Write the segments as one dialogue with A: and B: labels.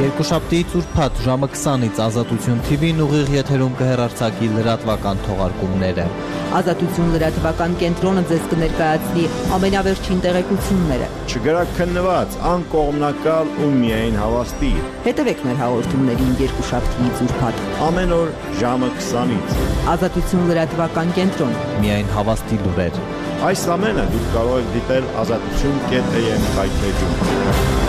A: Երկուշաբթիից ուրբաթ ժամը 20-ից Ազատություն TV-ն ուղիղ եթերում կհեռարձակի լրատվական թողարկումները։
B: Ազատություն լրատվական կենտրոնը ձեզ կներկայացնի ամենավերջին տեղեկությունները։
C: Չգրակ քննված, անկողմնակալ ու միայն հավաստի։
B: Հետևեք մեր հաղորդումներին երկուշաբթիից ուրբաթ։
C: Ամեն օր ժամը 20-ից։
B: Ազատություն լրատվական կենտրոն։
A: Միայն հավաստի լուրեր։
C: Այս ամենը դուք կարող եք դիտել ազատություն.am հայտարարում։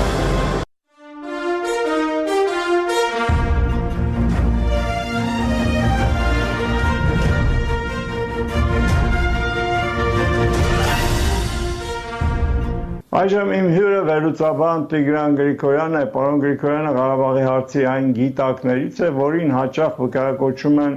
C: Այժմ իմ հյուրը վերլուծաբան Տիգրան Գրիգորյանն է, պարոն Գրիգորյանը Ղարաբաղի հարցի այն գիտակներից է, որին հաճախ վկայակոչում են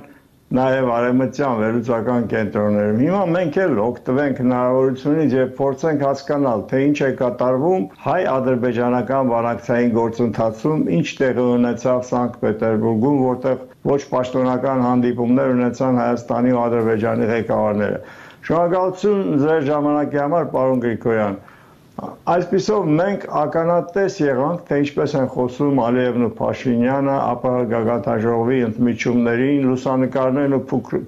C: նաև արևմտյան վերլուծական կենտրոններում։ Հիմա մենք էլ օգտվենք հնարավորությունից եւ փորձենք հասկանալ, թե ինչ է կատարվում հայ-ադրբեջանական բանակցային գործընթացում, ինչ տեղի ունեցավ Սանկտ Պետերբուրգում, որտեղ ոչ պաշտոնական հանդիպումներ ունեցան Հայաստանի ու Ադրբեջանի ղեկավարները։ Շնորհակալություն ձեր ժամանակի համար, պարոն Գրիգորյան։ Այսպիսով մենք ականատես եղանք, թե ինչպես են խոսում Ալիևն ու Փաշինյանը ԱՊՀ գագաթաժողովի ընդմիջումներին, լուսանկարներն ու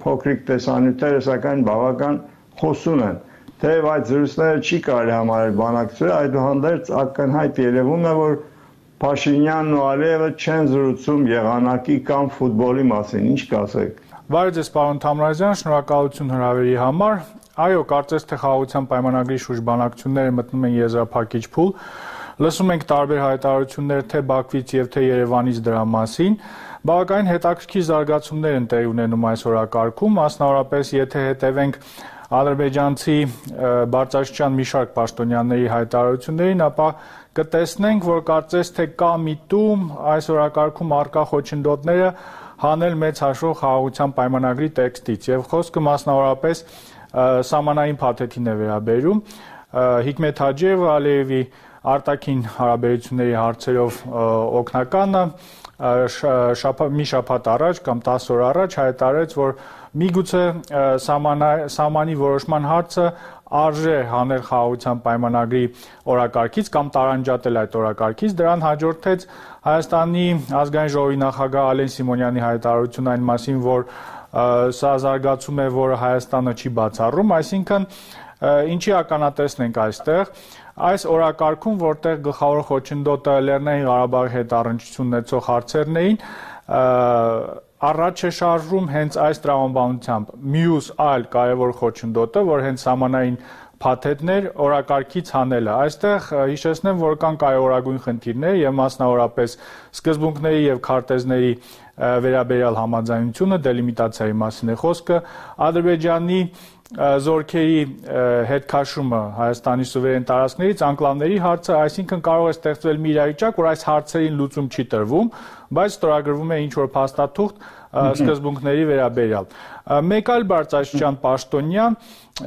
C: փոքրիկ տեսանյութերը սակայն բավական խոսուն են։ Թեև այդ զրույցները չի կարելի համարել բանակցություն, այդուհանդերձ ակնհայտ երևում է, որ Փաշինյանն ու Ալիևը չեն զրուցում եղանակի կամ ֆուտբոլի մասին։ Ինչ կասեք։
D: Բարև ձեզ, պարոն Թամրազյան, շնորհակալություն հրավերի համար։ Այո, կարծես թե խաղաղության պայմանագրի շուրջ բանակցությունները մտնում են եզրափակիչ փուլ։ Լսում ենք տարբեր հայտարարություններ թե Բաքվից եւ թե Երևանից դրա մասին։ Բավականին հետաքրքիր զարգացումներ են տեղի ունենում այս օրակարգում, մասնավորապես եթե հետևենք ադրբեջանցի բարձրաստիճան մի շարք պաշտոնյաների հայտարարություններին, ապա կտեսնենք, որ կարծես թե կա միտում այս օրակարգում արկա խոչընդոտները հանել մեծ հաշվով խաղաղության պայմանագրի տեքստից եւ խոսքը մասնավորապես սամանային փաթեթին է վերաբերում Հիկմետ Հաջիևը Ալիևի արտաքին հարաբերությունների հարցերով օկնականը մի շաբաթ առաջ կամ 10 օր առաջ հայտարարեց, որ միգուցե սամանի որոշման հարցը արժե հանել խաղաղության պայմանագրի օրակարգից կամ տարանջատել այդ օրակարգից դրան հաջորդեց Հայաստանի ազգային ժողովի նախագահ Ալեն Սիմոնյանի հայտարարությունը այն մասին, որ սա զարգացում է, որը Հայաստանը չի բացառում, այսինքն ինչի ականատեսն ենք այստեղ այս օրակարգում, որտեղ գլխավոր խոչընդոտը Լեռնային Ղարաբաղի հետ առնչություն ունեցող հարցերն էին, առաջ է շարժվում հենց այս տրամաբանությամբ։ Մյուս այլ կարևոր խոչընդոտը, որ հենց սահմանային փաթեթներ օրակարգից հանելը։ Այստեղ հիշեցնեմ, որ կան կարևորագույն խնդիրներ եւ մասնավորապես սկզբունքների եւ քարտեզների վերաբերյալ համաձայնությունը դելիմիտացիայի մասին է խոսքը ադրբեջանի զորքերի հետ քաշումը Հայաստանի սուվերեն տարածքներից անկլավների հարցը, այսինքն կարող է ստեղծվել մի իրավիճակ, որ այս հարցերին լուծում չի տրվում, բայց ստորագրվում է ինչ որ փաստաթուղթ սկզբունքների վերաբերյալ։ Մեկ այլ բարձրաստիճան պաշտոնյա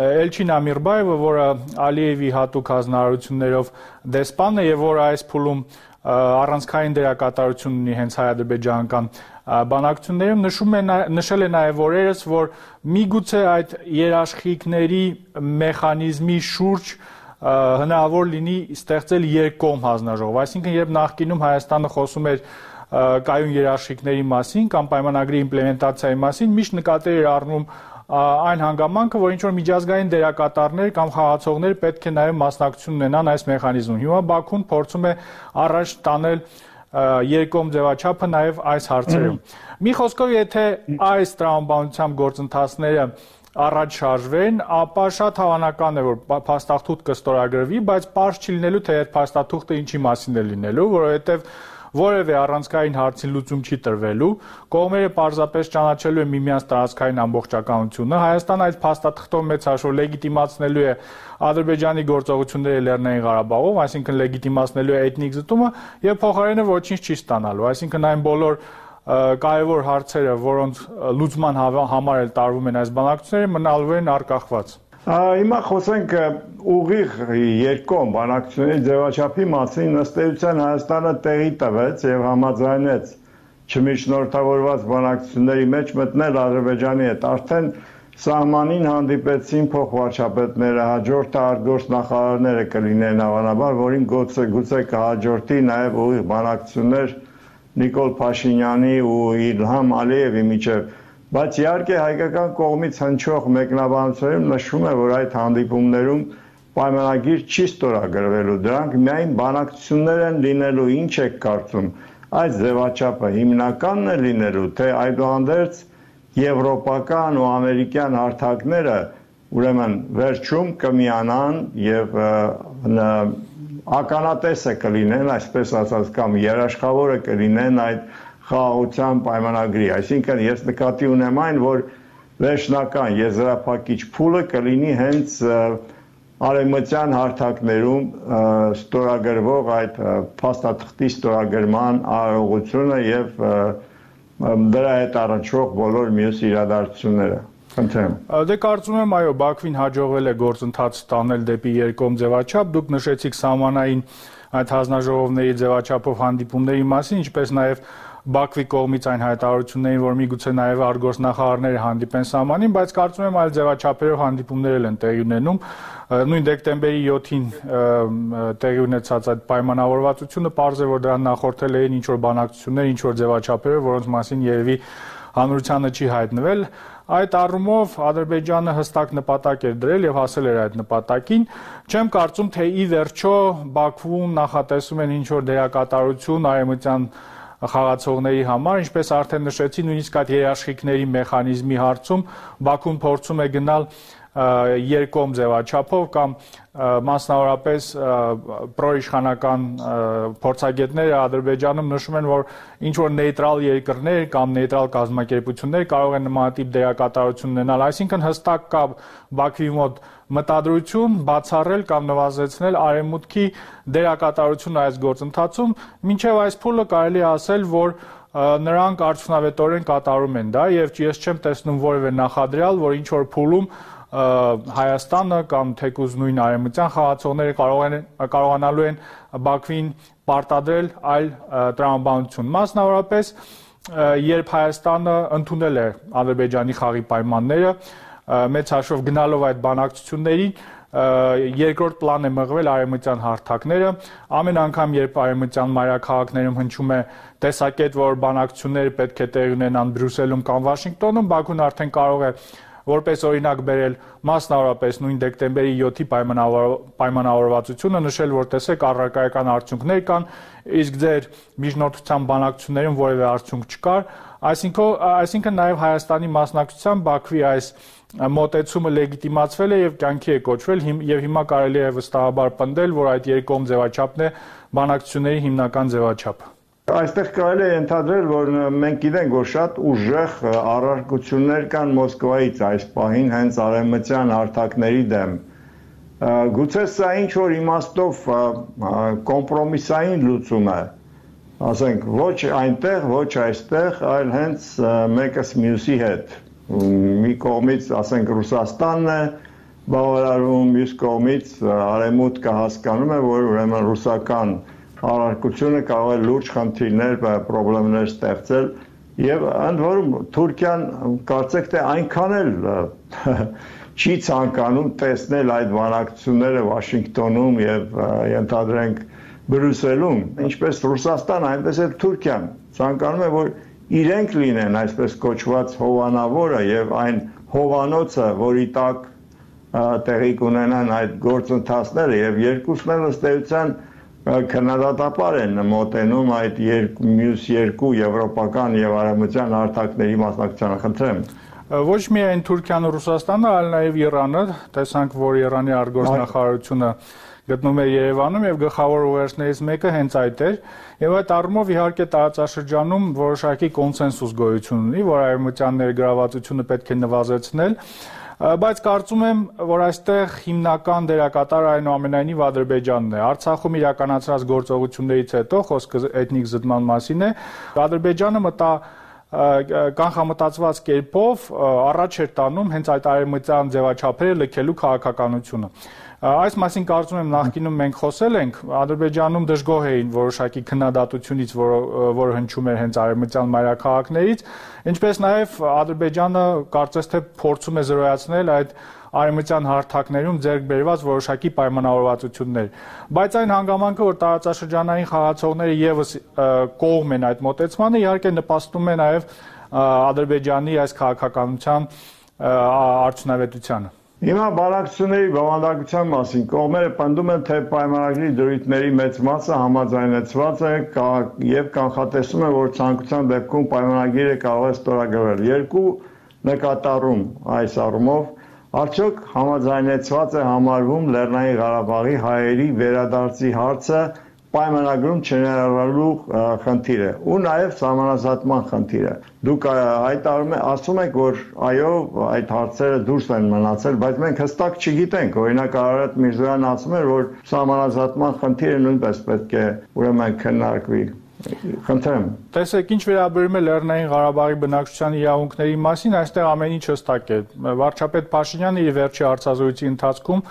D: Էլչին Ամիրբաևը, որը Ալիևի հատուկ հանձնարարություններով դեսպան է եւ որը այս փուլում առանցքային դերակատարություն ունի հենց հայ-ադրբեջանական բանակցություններում նշում է նշել է նաև օրերս, որ միգուցե այդ երաշխիքների մեխանիզմի շուրջ հնարավոր լինի ստեղծել երկկողմ հանձնաժողով, այսինքն երբ նախկինում Հայաստանը խոսում էր կայուն երաշխիքների մասին կամ պայմանագրի իմպլեմենտացիայի մասին, միշտ նկատի էր առնում այն հանգամանքը, որ ինչ որ միջազգային դերակատարներ կամ խաղացողներ պետք է նաև մասնակցություն ունենան այս մեխանիզմում։ Հիմա Բաքուն փորձում է առաջ տանել երկկողմ ձևաչափը նաև այս հարցերում։ Մի խոսքով, եթե այս տրամաբանությամբ գործընթացները առաջ շարժվեն, ապա շատ հավանական է, որ փաստաթուղթ կստորագրվի, բայց པարզ չի լինելու, թե այդ փաստաթուղթը ինչի մասին է լինելու, որովհետև որևէ առանցքային հարցի լուծում չի տրվելու, կողմերը պարզապես ճանաչելու են միմյանց տարածքային ամբողջականությունը։ Հայաստանը այդ փաստաթղթով մեծ հաշվով լեգիտիմացնելու է Ադրբեջանի գործողությունները Լեռնային Ղարաբաղում, այսինքն լեգիտիմացնելու է էթնիկ զտումը եւ փոխարենը ոչինչ չի ստանալու։ Այսինքն այն բոլոր կարևոր հարցերը, որոնց լուծման համար էլ տարվում են այս բանակցությունները, մնալու են արկախված։
C: Հիմա խոսենք ուղիղ երկկողմ բանակցությունների ձևաչափի մասին ըստ էության Հայաստանը տեղի տվեց եւ համաձայնեց չմիջնորդավորված բանակցությունների մեջ մտնել Ադրբեջանի հետ։ Արդեն սահմանին հանդիպեցին փոխվարչապետները, հաջորդը արտգործ նախարարները կլինեն հավանաբար, որին գուցե գուցե կհաջորդի նաև ուղիղ բանակցություններ Նիկոլ Փաշինյանի ու Իլհամ Ալիևի միջև բայց իհարկե հայկական կողմից հնչող մեկնաբանություններում նշվում է որ այդ հանդիպումներում պայմանագիր չի ստորագրվելու դրանք միայն բանակցություններ են լինելու ինչ եք կարծում այդ ձևաչափը հիմնականն է լինելու թե այդուհանդերձ եվրոպական ու ամերիկյան հարթակները ուրեմն վերջում կմիանան եւ ականատեսը կլինեն, այսպես ասած, կամ երաշխավորը կլինեն այդ խաղաղության պայմանագրի։ Այսինքն ես նկատի ունեմ այն, որ վերջնական եզրափակիչ փուլը կլինի հենց արևմտյան հարթակներում ստորագրվող այդ փաստաթղթի ստորագրման արարողությունը եւ դրա հետ առնչվող բոլոր մյուս իրադարձությունները։ Խնդրեմ։
D: Դե կարծում եմ, այո, Բաքվին հաջողվել է գործընթաց տանել դեպի երկկողմ ձևաչափ։ Դուք նշեցիք սահմանային այդ հանձնաժողովների ձևաչափով հանդիպումների մասին, ինչպես նաև Բաքվի կողմից այն հայտարարություններին, որ միգուցե նաև արգոսնախարարները հանդիպեն սահմանին, բայց կարծում եմ այլ ձևաչափերով հանդիպումներ են տեղի ունենում։ Նույն դեկտեմբերի 7-ին տեղի ունեցած այդ պայմանավորվածությունը པարզ է, որ դրան նախորդել էին ինչ որ բանակցություններ, ինչ որ ձևաչափերով, որոնց մասին երևի հանրությանը չի հայտնվել։ Այդ առումով Ադրբեջանը հստակ նպատակ էր դրել եւ հասել էր այդ նպատակին։ Չեմ կարծում, թե ի վերջո Բաքվում նախատեսում են ինչ որ դերակատարություն արեմտյան խաղացողների համար, ինչպես արդեն նշեցի, նույնիսկ այդ երաշխիքների մեխանիզմի հարցում Բաքուն փորձում է գնալ երկկողմ ձևաչափով կամ մասնավորապես պրոիշխանական փորձագետները Ադրբեջանում նշում են, որ ինչ որ նեյտրալ երկրներ կամ նեյտրալ կազմակերպություններ կարող են նմանատիպ դերակատարություն ունենալ, այսինքն հստակ կա Բաքվի մոտ մտադրություն բացառել կամ նվազեցնել արևմուտքի դերակատարությունը այս գործընթացում, մինչև այս փուլը կարելի ասել, որ նրանք արդյունավետորեն կատարում են դա եւ ես չեմ տեսնում որևէ նախադրյալ, որ ինչ որ փուլում Հայաստանը կամ թեկուզ նույն արեմտյան խաղացողները կարող են կարողանալու են Բաքվին պարտադրել այլ տրամաբանություն։ Մասնավորապես երբ Հայաստանը ընդունել է Ադրբեջանի խաղի պայմանները, մեծ հաշվով գնալով այդ բանակցություններին երկրորդ պլան է մղվել արեմտյան հարթակները ամեն անգամ երբ արեմտյան մայրաքաղաքներում հնչում է տեսակետ որ բանակցությունները պետք է տեղի ունենան Բրյուսելում կամ Վաշինգտոնում Բաքուն արդեն կարող է որպես օրինակ բերել մասնավորապես նույն դեկտեմբերի 7-ի պայմանավորվածությունը նշել, որ տեսեք առարկայական արդյունքներ կան, իսկ ձեր միջնորդության բանակցություններում որևէ արդյունք չկար, այսինքն այսինքն նաև Հայաստանի մասնակցությամբ Բաքվի այս մոտեցումը լեգիտիմացվել է եւ կյանքի է կոչվել եւ հիմա կարելի է վստահաբար պնդել, որ այդ երկկողմ ձևաչափն է բանակցությունների հիմնական ձևաչափը։
C: Այստեղ կարելի է ընդհանրել, որ մենք գիտենք, որ շատ ուժեղ առարկություններ կան Մոսկվայից այս պահին հենց արևմտյան հարթակների դեմ։ Գուցե սա ինչ որ իմաստով կոմպրոմիսային լուծում է, ասենք ոչ այնտեղ, ոչ այստեղ, այլ հենց մեկս մյուսի հետ։ Մի կողմից, ասենք Ռուսաստանն է բավարարում, մյուս կողմից արևմուտքը հասկանում է, որ ուրեմն ռուսական առարկությունը կարող է լուրջ խնդիրներ, խնդիրներ ստեղծել եւ ընդ որում Թուրքիան կարծեք թե այնքան էլ չի ցանկանում տեսնել այդ բանակցությունները Վաշինգտոնում եւ ենթադրենք Բրյուսելում, ինչպես Ռուսաստան, այնպես էլ Թուրքիան ցանկանում է որ իրենք լինեն այսպես կոչված հովանավորը եւ այն հովանոցը, որի տակ տեղի կունենան այդ գործընթացները եւ երկուսն էլ ըստ էության քննադատապար են մոտենում այդ երկու մյուս երկու եվրոպական եւ արևմտյան արտակների մասնակցությանը խնդրեմ
D: ոչ միայն Թուրքիան ու Ռուսաստանը, այլ նաև Իրանը, տեսանք, որ Իրանի արտգործնախարարությունը գտնում է Երևանում եւ գլխավոր ուղերձներից մեկը հենց այդ էր եւ այդ առումով իհարկե տարածաշրջանում որոշակի կոնսենսուս գոյություն ունի, որ արևմտյան ներգրավվածությունը պետք է նվազեցնել բայց կարծում եմ, որ այստեղ հիմնական դերակատարը այնուամենայնիվ Ադրբեջանն է։ Արցախում իրականացրած գործողություններից հետո խոսքը էթնիկ զտման մասին է։ Ադրբեջանը մտա կանխամտածված կերպով առաջ էր տանում հենց այդ արևմտյան ձևաչափերը լքելու քաղաքականությունը։ Այս մասին կարծում եմ նախկինում մենք խոսել ենք, Ադրբեջանում դժգոհ էին որոշակի քննադատությունից, որը որ հնչում էր հենց արևմտյան մայրաքաղաքներից, ինչպես նաև Ադրբեջանը կարծես թե փորձում է զրոյացնել այդ արեմտյան հարթակներում ձեռք բերված որոշակի պայմանավորվածություններ։ Բայց այն հանգամանքը, որ տարածաշրջանային խաղացողները եւս կողմ են այդ մոտեցմանը, իհարկե նպաստում է նաեւ Ադրբեջանի այս քաղաքականության արդյունավետությանը։
C: Հիմա բանակցությունների բովանդակության մասին. կողմերը պնդում են, թե պայմանագրի դրույթների մեծ մասը համաձայնեցված է եւ կանխատեսում է, որ ցանկության դեպքում պայմանագիրը կարող է ստորագրվել։ Երկու նկատառում այս առումով. Արդյոք համաձայնեցված է համարվում Լեռնային Ղարաբաղի հայերի վերադարձի հարցը պայմանագրում չներառալու խնդիրը ու նաև սահմանազատման խնդիրը։ Դուք հայտարարում եք, ասում եք, որ այո, այդ հարցերը դուրս են մնացել, բայց մենք հստակ չգիտենք։ Օրինակ Արարատ Միրզոյանն ասում էր, որ սահմանազատման խնդիրը նույնպես պետք է ուրեմն քննարկվի։ Խնդրեմ։
D: Տեսեք, ինչ վերաբերում է Լեռնային Ղարաբաղի բնակչության իրավունքների մասին, այստեղ ամեն ինչ հստակ է։ Վարչապետ Փաշինյանը իր վերջի հարցազրույցի ընթացքում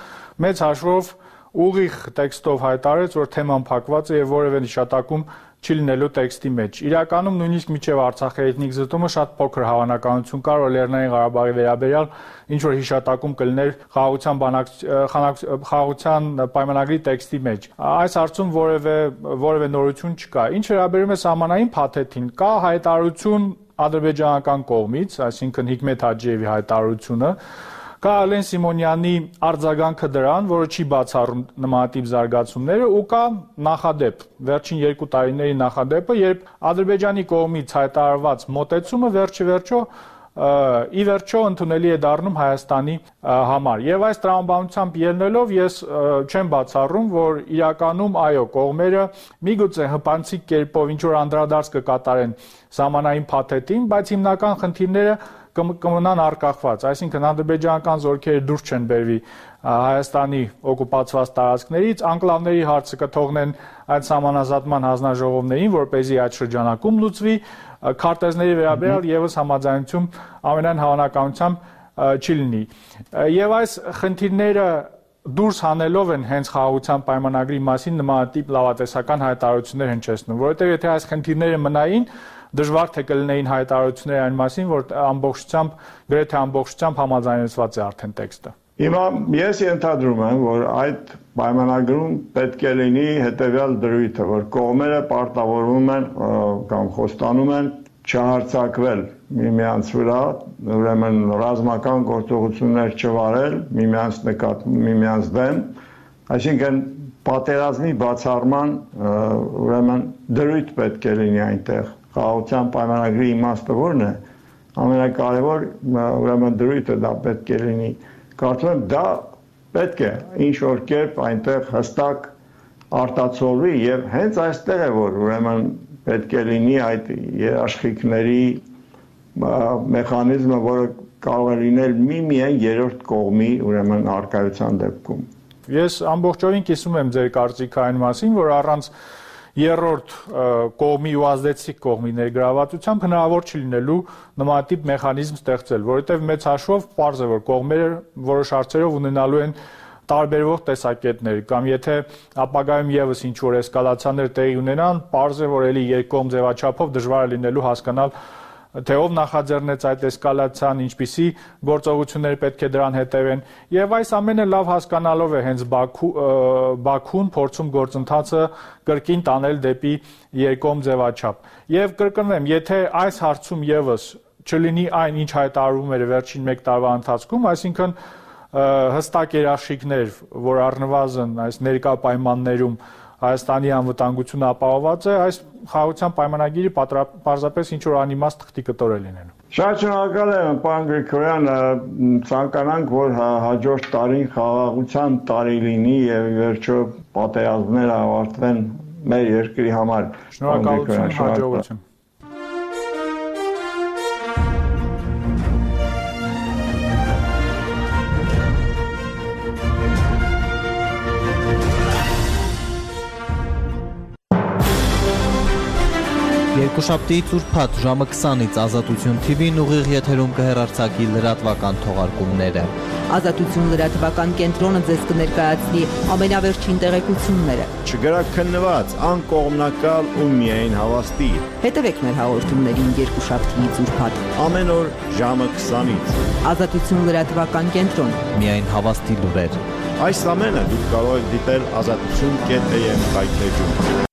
D: մեծ հաշվով ուղիղ տեքստով հայտարարեց, որ թեման փակված է եւ որևէ նշատակում չի լինելու տեքստի մեջ։ Իրականում նույնիսկ միջև Արցախի էթնիկ զտումը շատ փոքր հավանականություն կար, որ Լեռնային Ղարաբաղի վերաբերյալ ինչ որ հիշատակում կլիներ խաղաղության բանակ խաղաղության պայմանագրի տեքստի մեջ։ Այս հարցում որևէ որևէ նորություն չկա։ Ինչ վերաբերում է սահմանային փաթեթին, կա հայտարարություն ադրբեջանական կողմից, այսինքն Հիկմետ Հաջիևի հայտարարությունը, Կա Ալեն Սիմոնյանի արձագանքը դրան, որը չի բացառում նմանատիպ զարգացումները ու կա նախադեպ, վերջին երկու տարիների նախադեպը, երբ Ադրբեջանի կողմից հայտարարված մոտեցումը վերջի վերջո ի վերջո ընդունելի է դառնում Հայաստանի համար։ Եվ այս տրամաբանությամբ ելնելով ես չեմ բացառում, որ իրականում այո, կողմերը միգուցե հպանցիկ կերպով ինչ որ անդրադարձ կկատարեն սահմանային փաթեթին, բայց հիմնական խնդիրները կմնան արկախված, այսինքն ադրբեջանական զորքերը դուրս չեն բերվի Հայաստանի օկուպացված տարածքներից, անկլավների հարցը կթողնեն այդ համանազատման հանձնաժողովներին, որ เป զի այդ շրջանակում լուծվի, քարտեզների վերաբերյալ եւս համաձայնություն ամենայն հավանականությամբ չի լինի։ Եվ այս խնդիրները դուրս հանելով են հենց խաղաղության պայմանագրի մասին նմանատիպ լավատեսական հայտարարություններ հնչեցնում, որովհետև եթե այս խնդիրները մնային, դժվար թե կլինեին հայտարարություններ այն մասին, որ ամբողջությամբ գրեթե ամբողջությամբ համաձայնեցված է արդեն տեքստը։
C: Հիմա ես ենթադրում եմ, որ այդ պայմանագրում պետք է լինի հետեւյալ դրույթը, որ կողմերը պարտավորվում են կամ խոստանում են չհարցակվել միմյանց վրա, ուրեմն ռազմական գործողություններ չվարել միմյանց նկատ միմյանց դեմ, այսինքն պատերազմի բացառման ուրեմն դրույթ պետք է լինի այնտեղ խաղաղության պայմանագրի իմաստը ո՞րն է ամենակարևոր ուրեմն դրույթը դա պետք է լինի կարծում եմ դա պետք է ինչ որ կերպ այնտեղ հստակ արտացոլվի եւ հենց այստեղ է որ ուրեմն պետք է լինի այդ երաշխիքների մեխանիզմը, որը կարող է լինել միմիայն երրորդ կողմի ուրեմն արկայության դեպքում։
D: Ես ամբողջովին կիսում եմ ձեր կարծիքը այն մասին, որ առանց երրորդ կողմի ու ազդեցիկ կողմի ներգրավվածությամբ հնարավոր չի լինելու նմանատիպ մեխանիզմ ստեղծել, որովհետև մեծ հաշվով པարզ է որ կողմերը որոշ հարցերով ունենալու են տարբերվող տեսակետներ կամ եթե ապագայում եւս ինչ որ էսկալացիաներ տեղի ունենան, པարզ է որ ելի երկկողմ ձևաչափով դժվար է լինելու հասկանալ թե ով նախաձեռնեց այդ էսկալացիան, ինչպիսի գործողություններ պետք է դրան հետևեն, եւ այս ամենը լավ հասկանալով է հենց Բաքու Բաքուն փորձում գործընթացը կրկին տանել դեպի երկկողմ ձևաչափ։ Եվ կրկնվեմ, եթե այս հարցում եւս չլինի այն, ինչ հայտարարվում էր վերջին 1 տարվա ընթացքում, այսինքն հստակ երաշխիքներ, որ առնվազն այս ներկա պայմաններում Հայաստանի անվտանգությունը ապահոված է, այս խաղաղության պայմանագիրը պարզապես ինչ որ անիմաստ թղթի կտոր է լինելու։
C: Շատ շնորհակալ եմ, պարոն Գրիգորյան, ցանկանանք, որ հա, հաջորդ տարին խաղաղության տարի լինի եւ վերջո պատերազմները ավարտվեն մեր երկրի համար։
D: Շնորհակալություն, հաջողություն։
A: Երկուշաբթիից ուրբաթ ժամը 20-ից Ազատություն TV-ն ուղիղ եթերում կհեռարձակի լրատվական թողարկումները։
B: Ազատություն լրատվական կենտրոնը ձեզ կներկայացնի ամենավերջին տեղեկությունները։
C: Չգրակ քննված, անկողմնակալ ու միայն հավաստի։
B: Հետևեք մեր հաղորդումներին երկուշաբթիից ուրբաթ։
C: Ամեն օր ժամը 20-ից։
B: Ազատություն լրատվական կենտրոն։
A: Միայն հավաստի լուրեր։
C: Այս ամենը դուք կարող եք դիտել ազատություն.am կայքեջում։